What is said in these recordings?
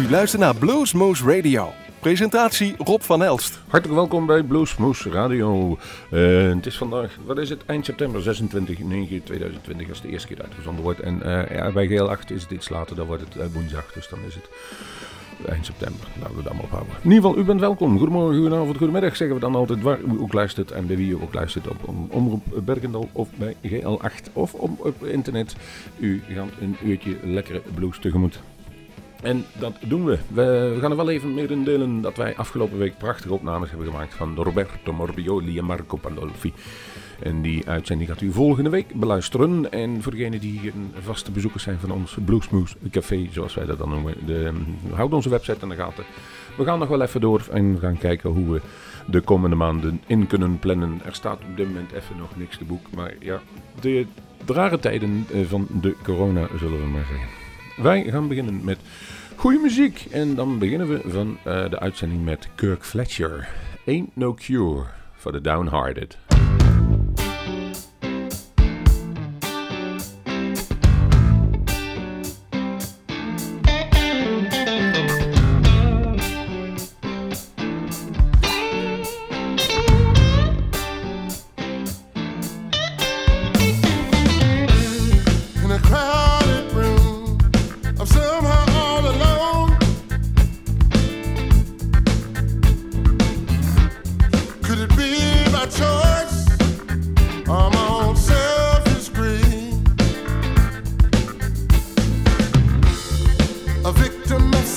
U luistert naar Bluesmoose Radio. Presentatie Rob van Elst. Hartelijk welkom bij Bluesmoose Radio. Uh, het is vandaag, wat is het, eind september 26, 9, 2020 als de eerste keer uitgezonden wordt. En ja, bij GL8 is het iets later, dan wordt het uh, woensdag, dus dan is het eind september. Laten we dat maar ophouden. In ieder geval, u bent welkom. Goedemorgen, goedenavond, goedemiddag zeggen we dan altijd waar u ook luistert en bij wie u ook luistert op Omroep Bergendal of bij GL8 of op, op internet. U gaat een uurtje lekkere blues tegemoet. En dat doen we. we. gaan er wel even mee delen dat wij afgelopen week prachtige opnames hebben gemaakt van Roberto Morbioli en Marco Pandolfi. En die uitzending gaat u volgende week beluisteren. En voor degenen die vaste bezoekers zijn van ons Bluesmoose Café, zoals wij dat dan noemen, de, houd onze website in de gaten. We gaan nog wel even door en gaan kijken hoe we de komende maanden in kunnen plannen. Er staat op dit moment even nog niks te boek, maar ja, de rare tijden eh, van de corona zullen we maar zeggen. Wij gaan beginnen met goede muziek. En dan beginnen we van uh, de uitzending met Kirk Fletcher. Ain't No Cure for the Downhearted.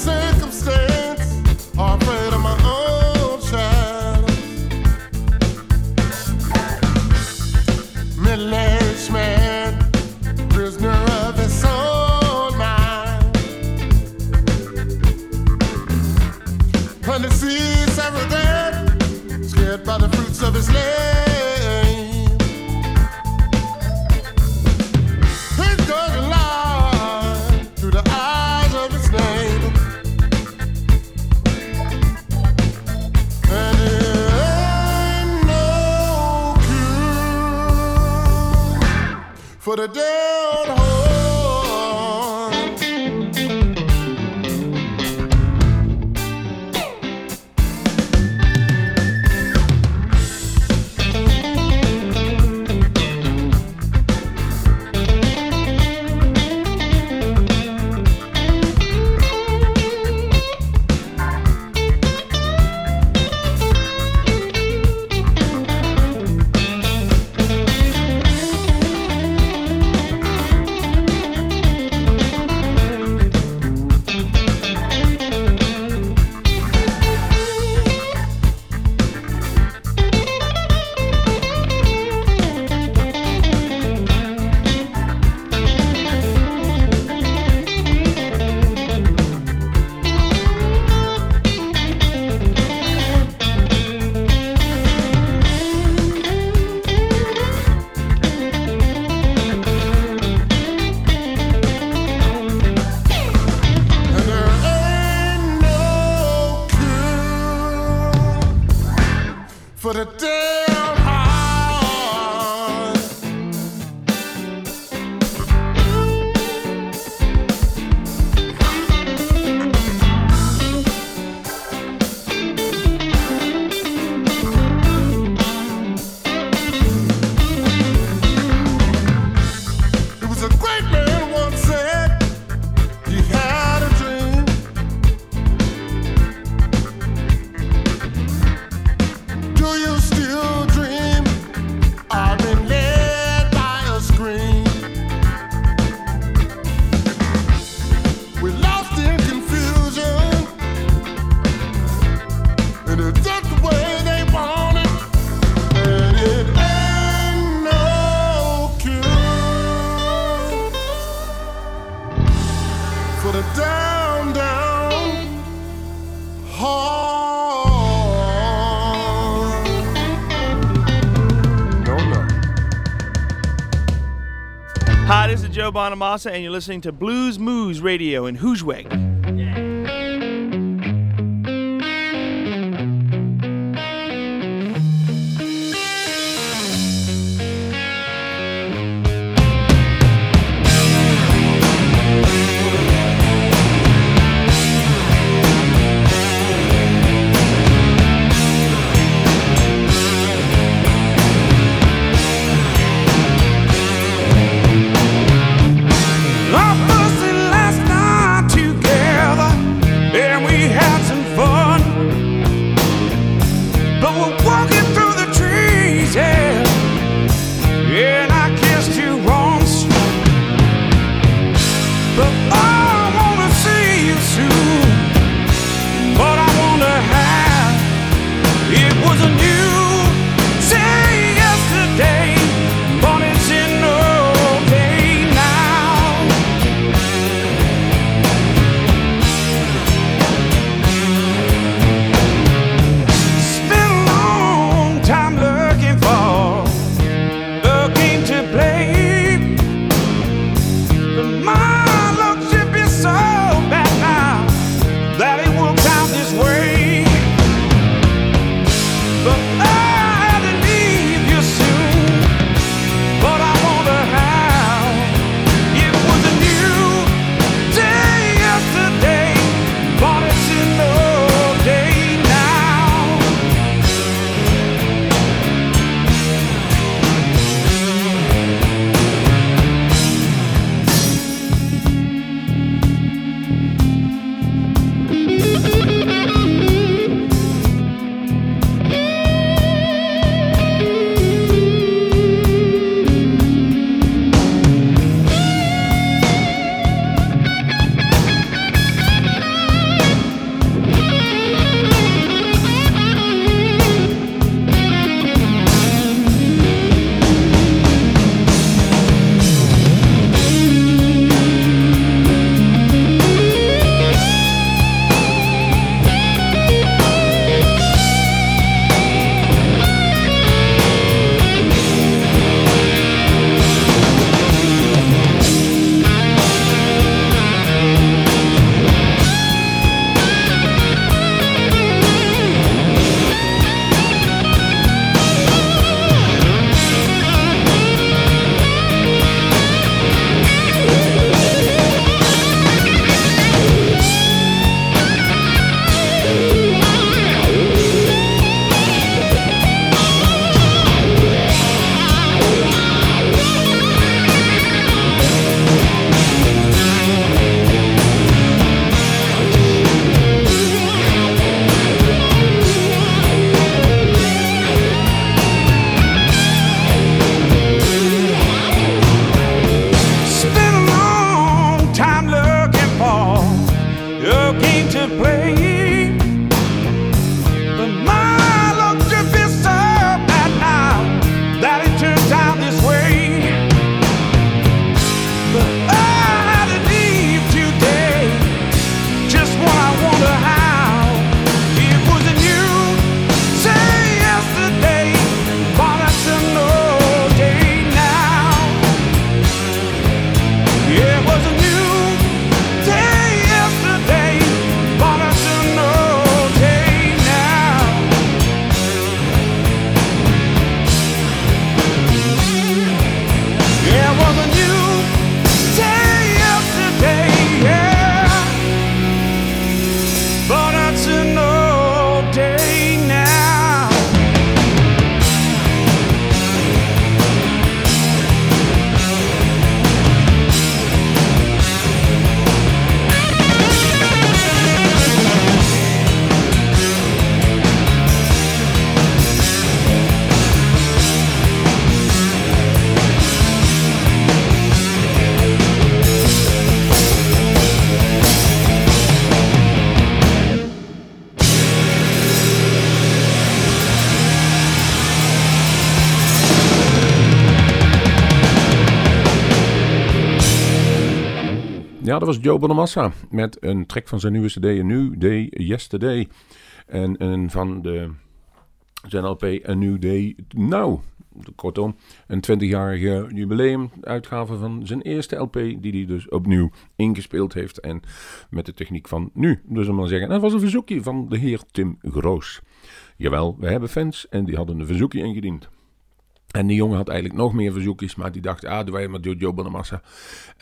circumstance. for the day. Bonamassa, and you're listening to Blues Moose Radio in Hoosweg. Ja, dat was Joe Bonamassa met een track van zijn nieuwe CD, A New Day Yesterday. En, en van de, zijn LP A New Day Now. Kortom, een 20-jarige jubileumuitgave van zijn eerste LP, die hij dus opnieuw ingespeeld heeft. En met de techniek van nu. Dus om maar zeggen, dat was een verzoekje van de heer Tim Groos. Jawel, we hebben fans en die hadden een verzoekje ingediend. En die jongen had eigenlijk nog meer verzoekjes, maar die dacht, ah, doe wij maar Joe Bonamassa.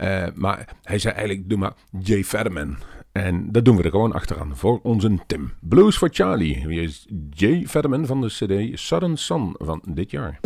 Uh, maar hij zei eigenlijk, doe maar Jay Fetterman. En dat doen we er gewoon achteraan voor onze Tim. Blues for Charlie. Wie is Jay Fetterman van de CD Southern Sun van dit jaar.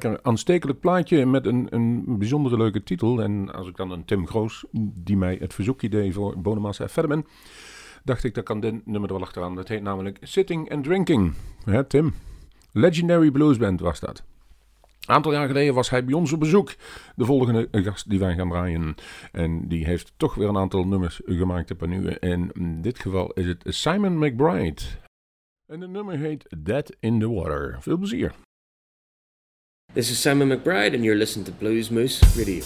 Lekker aanstekelijk plaatje met een, een bijzondere leuke titel. En als ik dan een Tim Groos, die mij het verzoekje deed voor Bonamassa verder ben, dacht ik dat kan dit nummer er wel achteraan. Dat heet namelijk Sitting and Drinking. Hè, Tim? Legendary Blues Band was dat. Een aantal jaar geleden was hij bij ons op bezoek. De volgende gast die wij gaan draaien. En die heeft toch weer een aantal nummers gemaakt op nu. En in dit geval is het Simon McBride. En de nummer heet Dead in the Water. Veel plezier. This is Simon McBride, and you're listening to Blues Moose Radio.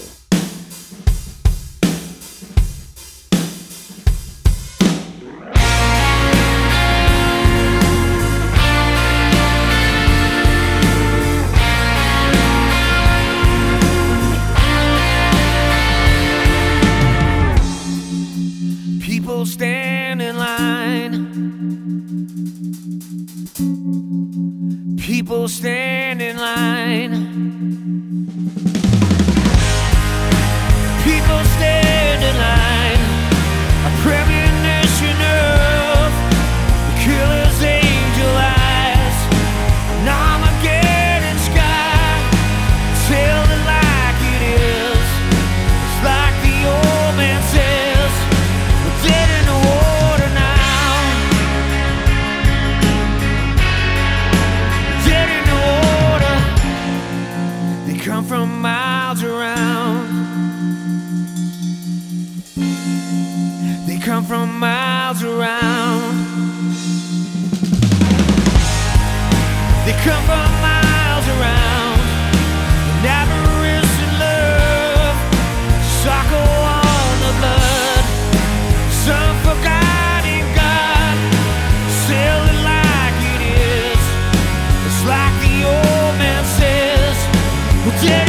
Yeah.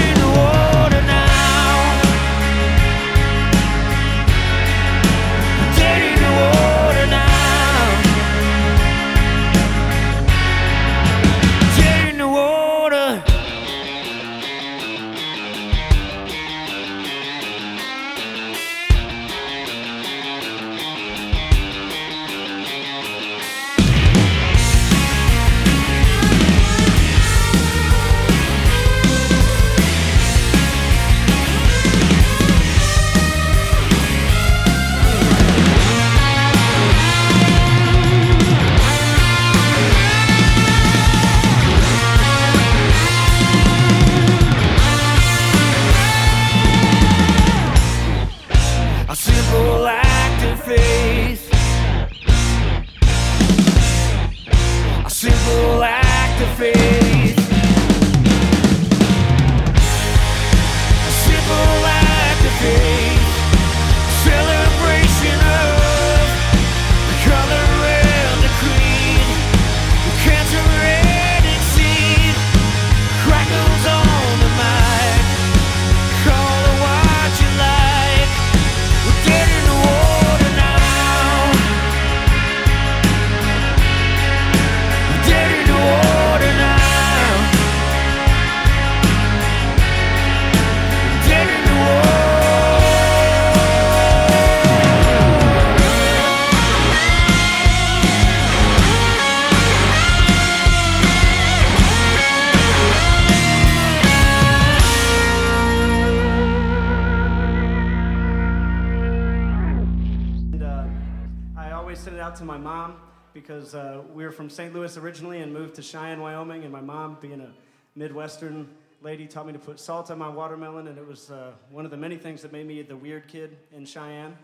Always send it out to my mom because uh, we were from St. Louis originally and moved to Cheyenne, Wyoming. And my mom, being a Midwestern lady, taught me to put salt on my watermelon. And it was uh, one of the many things that made me the weird kid in Cheyenne.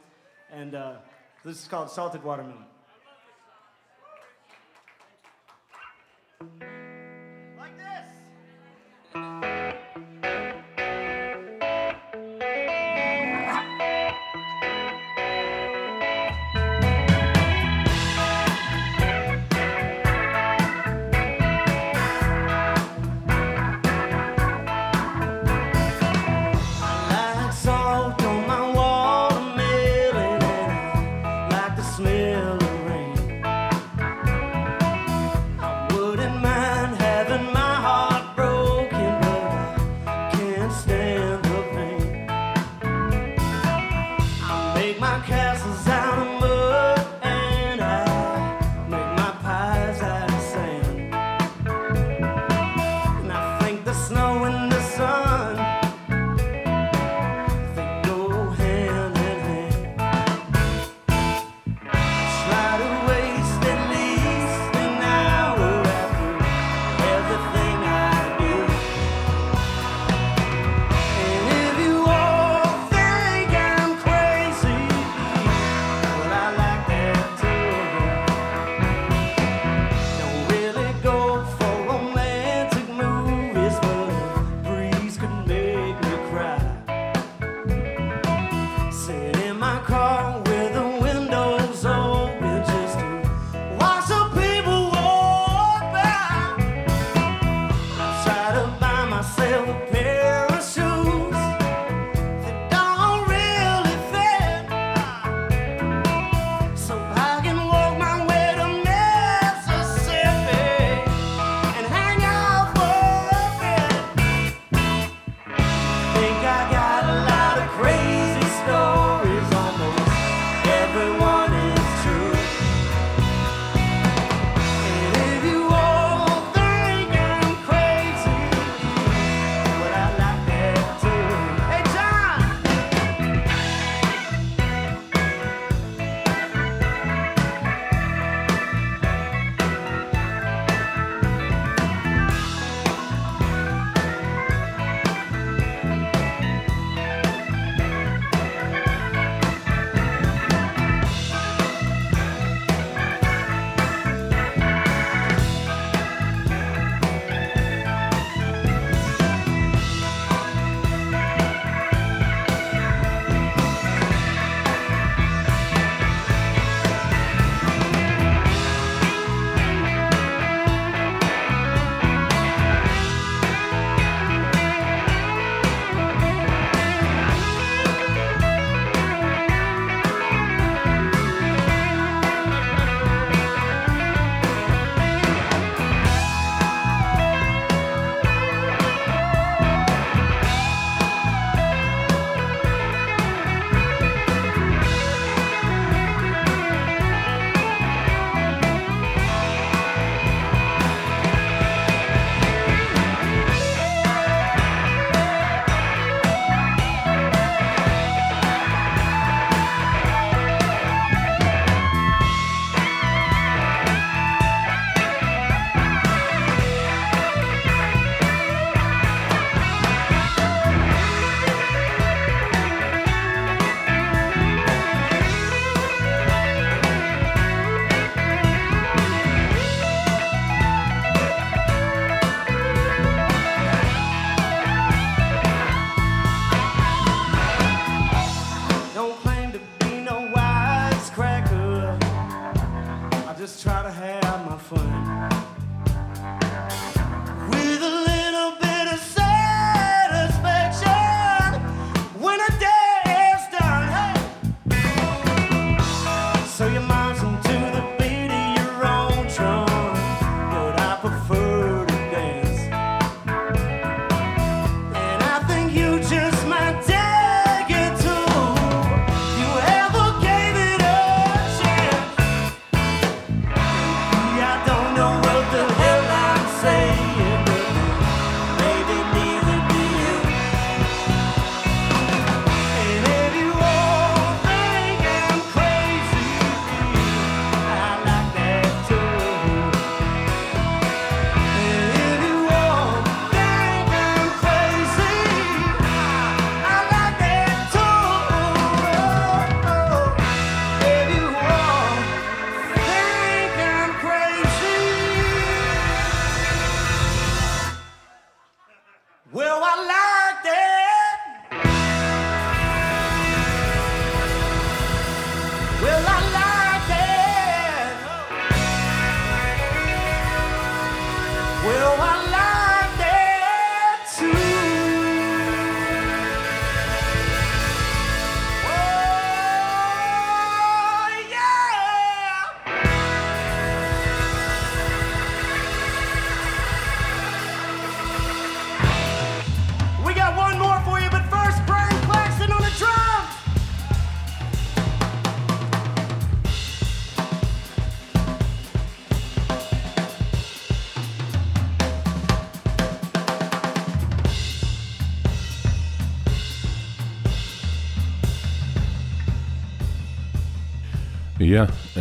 And uh, this is called salted watermelon. Like this.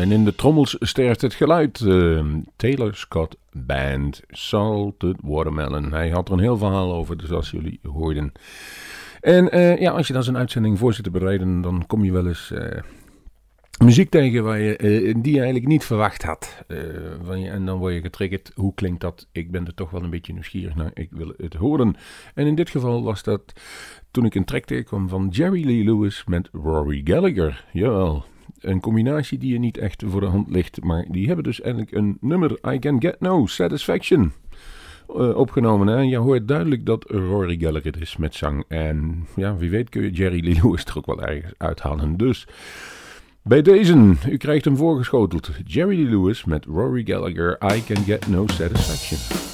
En in de trommels sterft het geluid. Eh, Taylor Scott Band, Salted Watermelon. Hij had er een heel verhaal over, dus als jullie hoorden. En eh, ja, als je dan zo'n uitzending voor zit te bereiden, dan kom je wel eens eh, muziek tegen waar je, eh, die je eigenlijk niet verwacht had. Je, en dan word je getriggerd. Hoe klinkt dat? Ik ben er toch wel een beetje nieuwsgierig naar. Ik wil het horen. En in dit geval was dat toen ik een track tegenkwam van Jerry Lee Lewis met Rory Gallagher. Jawel, een combinatie die je niet echt voor de hand ligt. Maar die hebben dus eigenlijk een nummer, I Can Get No Satisfaction, eh, opgenomen. Hè? Je hoort duidelijk dat Rory Gallagher het is met zang. En ja, wie weet kun je Jerry Lee Lewis er ook wel ergens uithalen. Dus bij deze, u krijgt hem voorgeschoteld. Jerry Lee Lewis met Rory Gallagher, I Can Get No Satisfaction.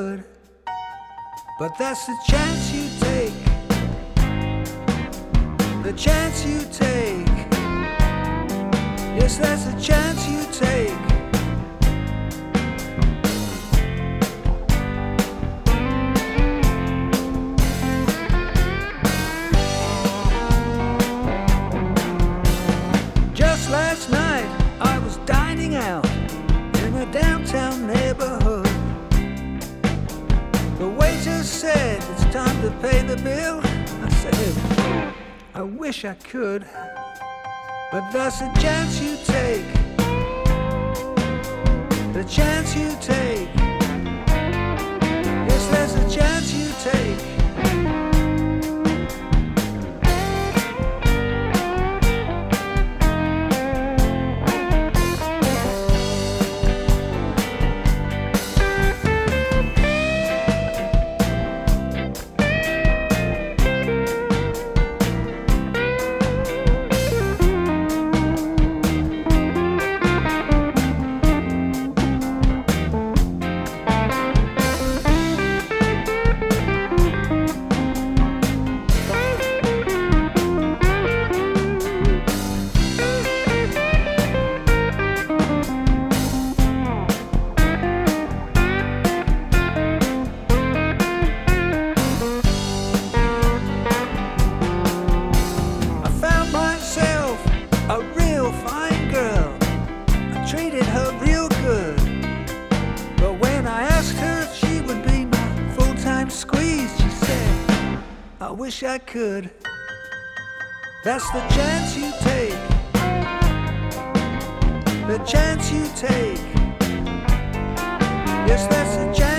But that's the chance you take. The chance you take. Yes, that's the chance you take. Wish I could, but that's a chance you take. The chance you take. Could. That's the chance you take. The chance you take. Yes, that's the chance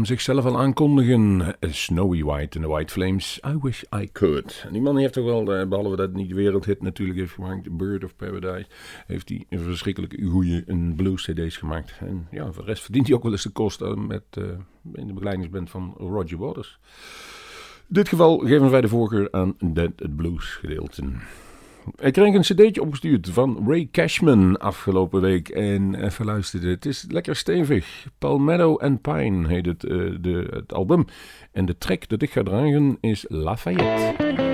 hem zichzelf al aankondigen. Snowy White in the White Flames. I wish I could. Die man heeft toch wel, eh, behalve dat hij niet de wereldhit natuurlijk heeft gemaakt, Bird of Paradise, heeft hij een verschrikkelijk goede een blues CD's gemaakt. En ja, voor de rest verdient hij ook wel eens de kosten met, eh, in de begeleidingsband van Roger Waters. In dit geval geven wij de voorkeur aan het blues gedeelte. Ik kreeg een cd'tje opgestuurd van Ray Cashman afgelopen week en even luisteren. Het is lekker stevig. Palmetto and Pine heet het, eh, het album. En de track dat ik ga dragen is Lafayette.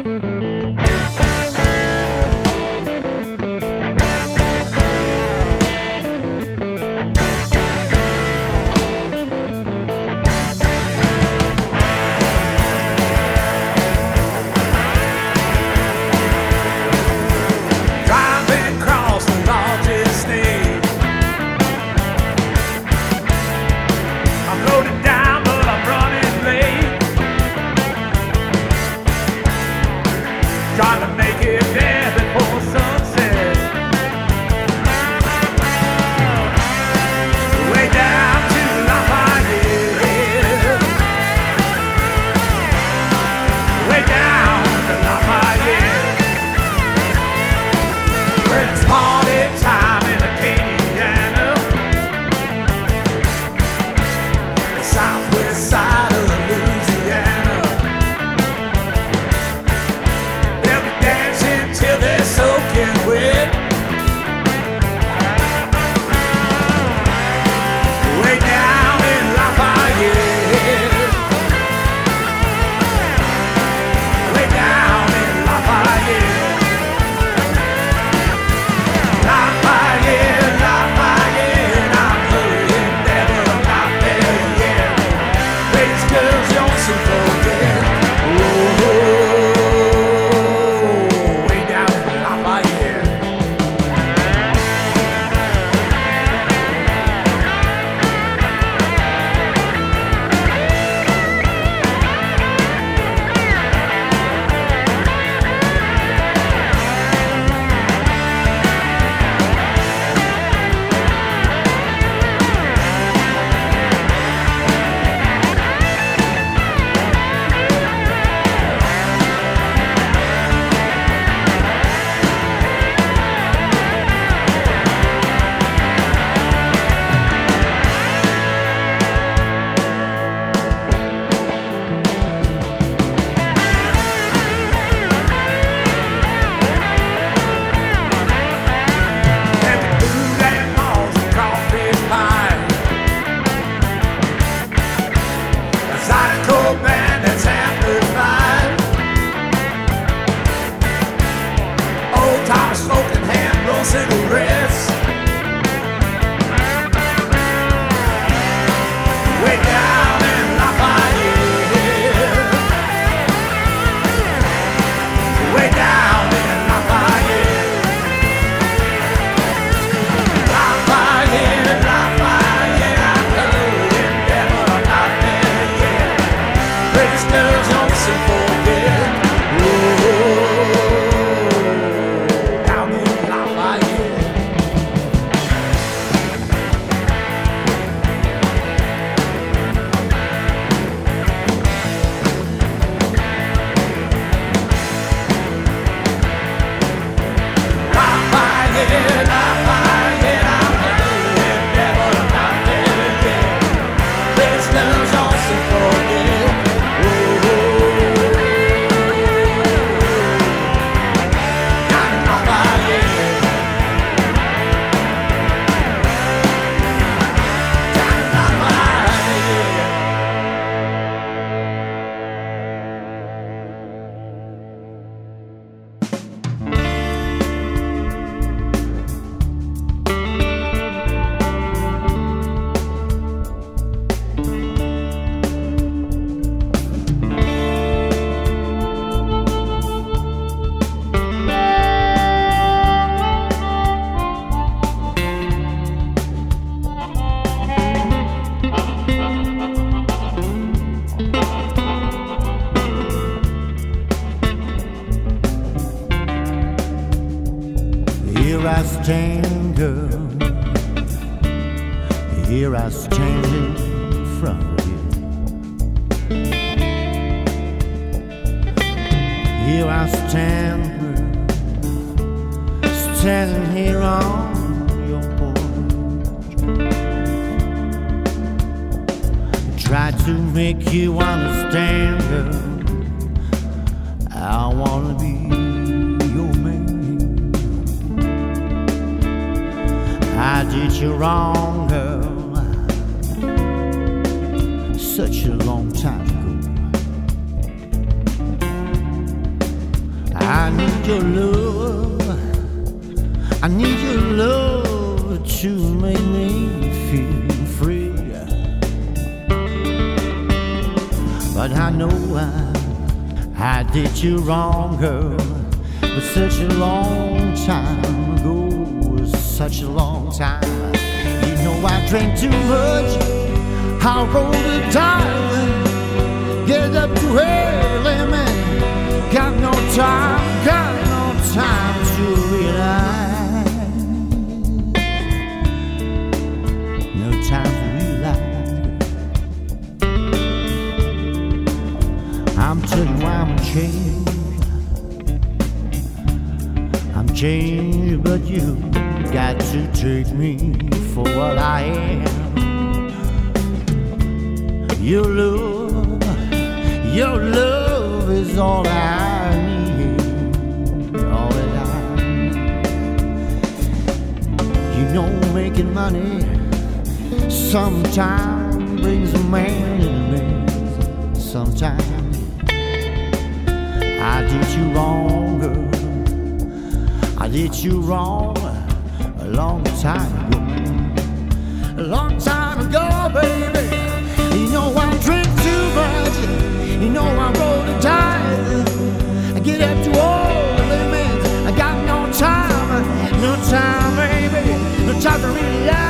cigarette. Stand, girl. Here I stand in front of you. Here I stand, girl, standing here on your porch. Try to make you understand, girl. I wanna be I did you wrong, girl, such a long time ago. I need your love, I need your love to make me feel free. But I know I I did you wrong, girl, but such a long time ago, such a long time. You know I drank too much, I rolled the dice, get up too early, man. Got no time, got no time to realize, no time to realize. I'm telling you I'm changed. I'm changed, but you got to take me for what I am. Your love, your love is all I need, all that I need. You know, making money sometimes brings a man the mess. Sometimes. I did you wrong, girl. I did you wrong a long time ago. A long time ago, baby. You know I drink too much. You know I roll the dice. I get up to all the limits. I got no time, no time, baby. No time to realize.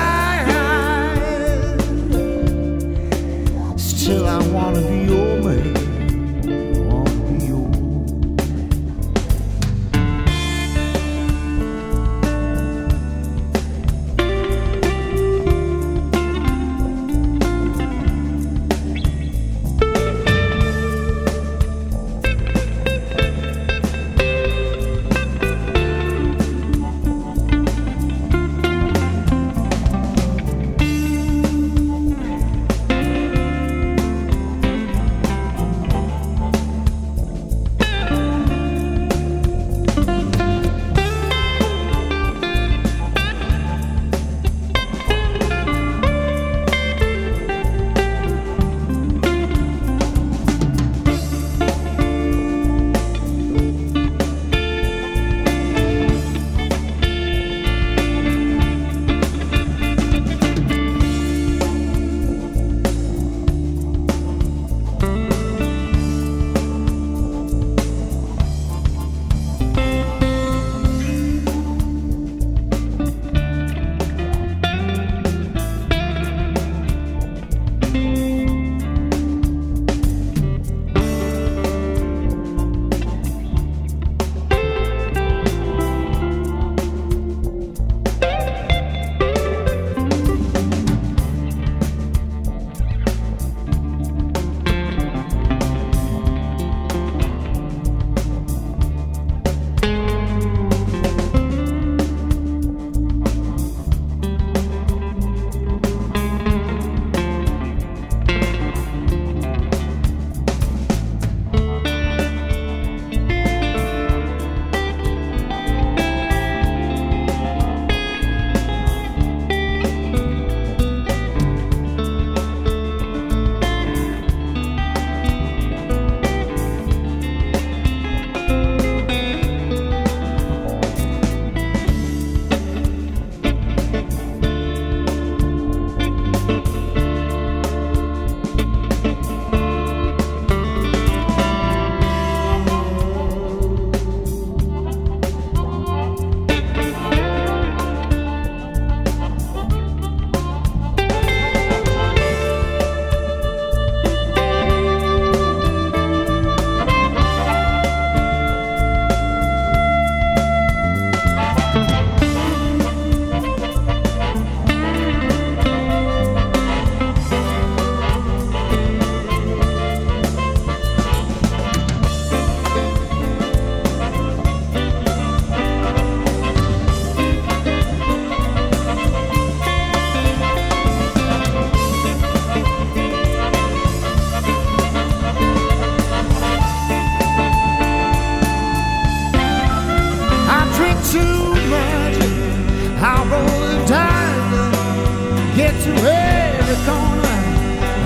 every corner,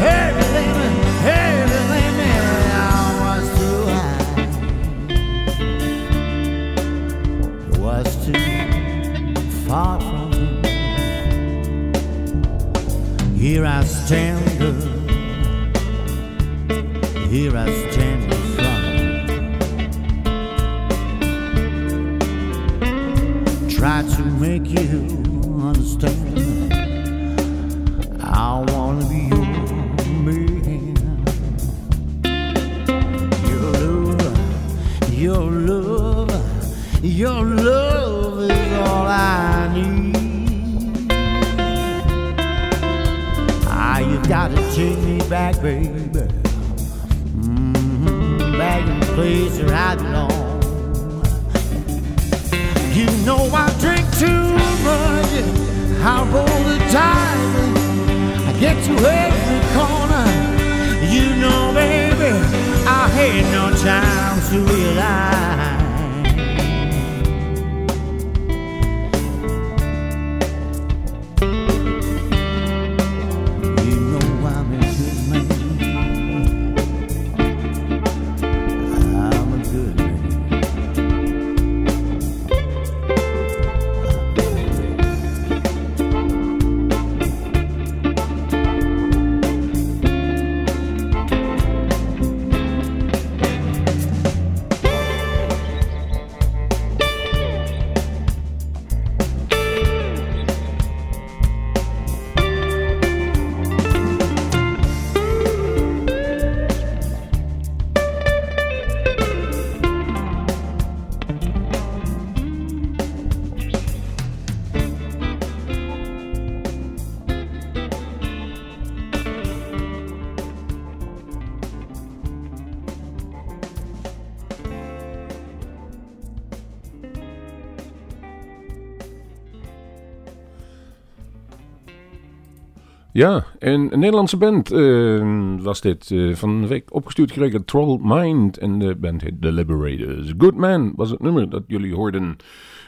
every limit, every limit. I was too high, was too far from you. Here I stand. Place where I belong. You know I drink too much. I roll the diamond. I get to every corner. You know, baby, I had no time to realize. Ja, en een Nederlandse band eh, was dit. eh, van de week opgestuurd gekregen. Troll Mind. En de band heet The Liberators. Good Man was het nummer dat jullie hoorden.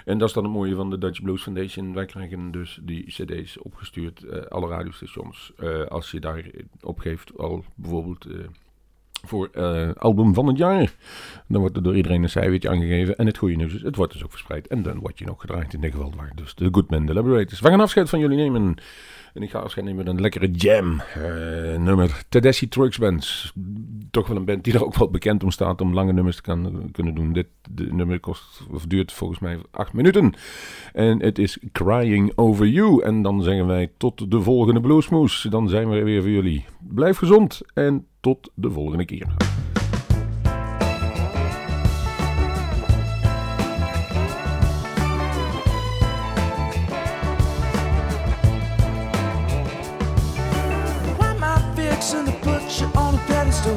En dat is dan het mooie van de Dutch Blues Foundation. Wij krijgen dus die cd's opgestuurd. eh, alle radiostations. als je daar opgeeft al bijvoorbeeld... voor eh, album van het jaar. Dan wordt er door iedereen een cijfertje aangegeven. En het goede nieuws is, het wordt dus ook verspreid. En dan wordt je nog gedraaid. In dit geval waren dus de Goodman, de Liberators. We gaan afscheid van jullie nemen. En ik ga nemen met een lekkere jam. eh, nummer Tedeschi Trucks Band. Toch wel een band die er ook wel bekend om staat om lange nummers te kunnen doen. Dit de nummer kost, of duurt volgens mij acht minuten. En het is Crying Over You. En dan zeggen wij tot de volgende Bluesmoes. Dan zijn we er weer voor jullie. Blijf gezond en tot de volgende keer. You on a pedestal?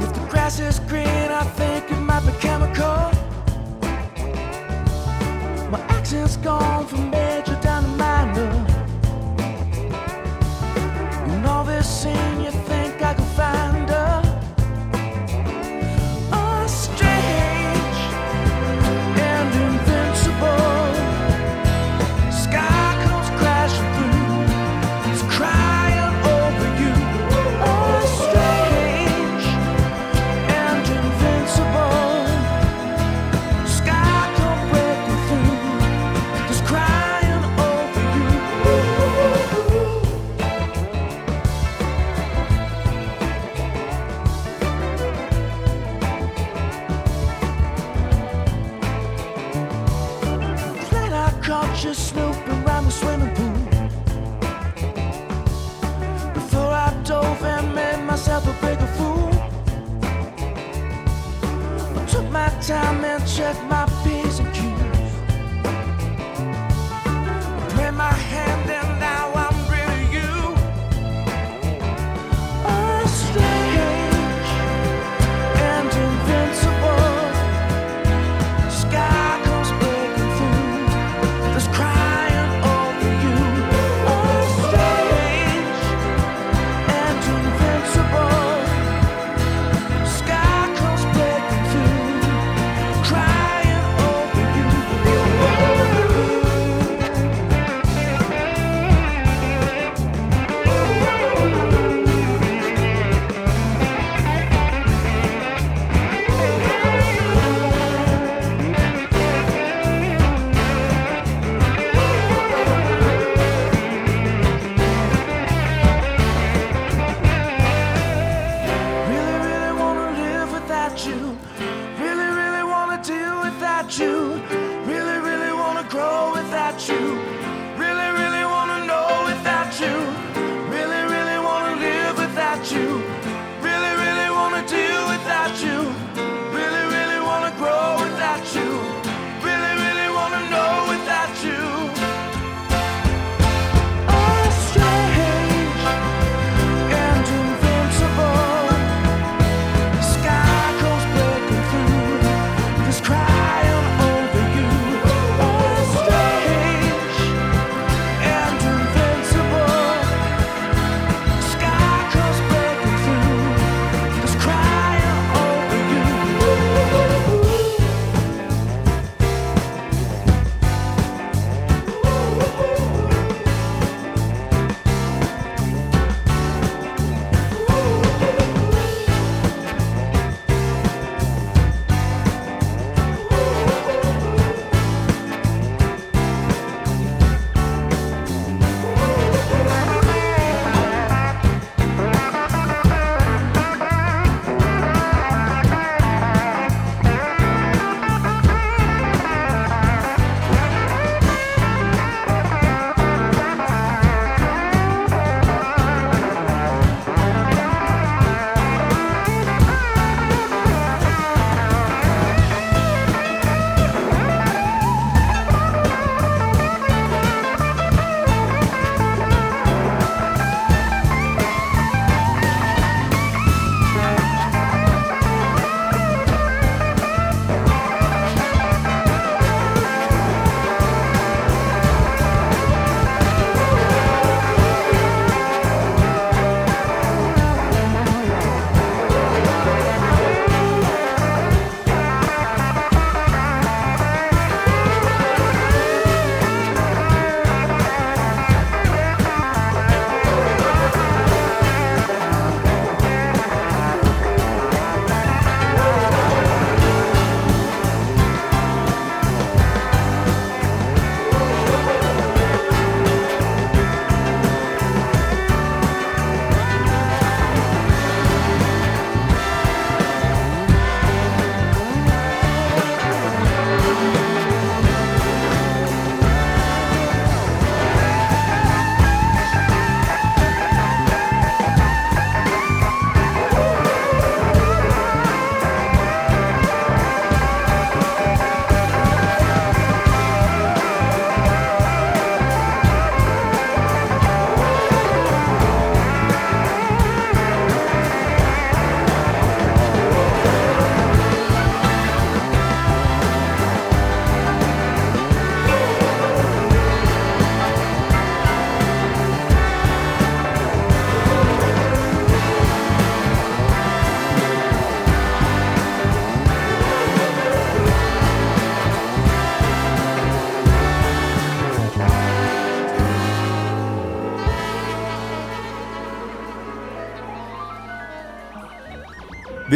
If the grass is green, I think it might be chemical. My accent's gone from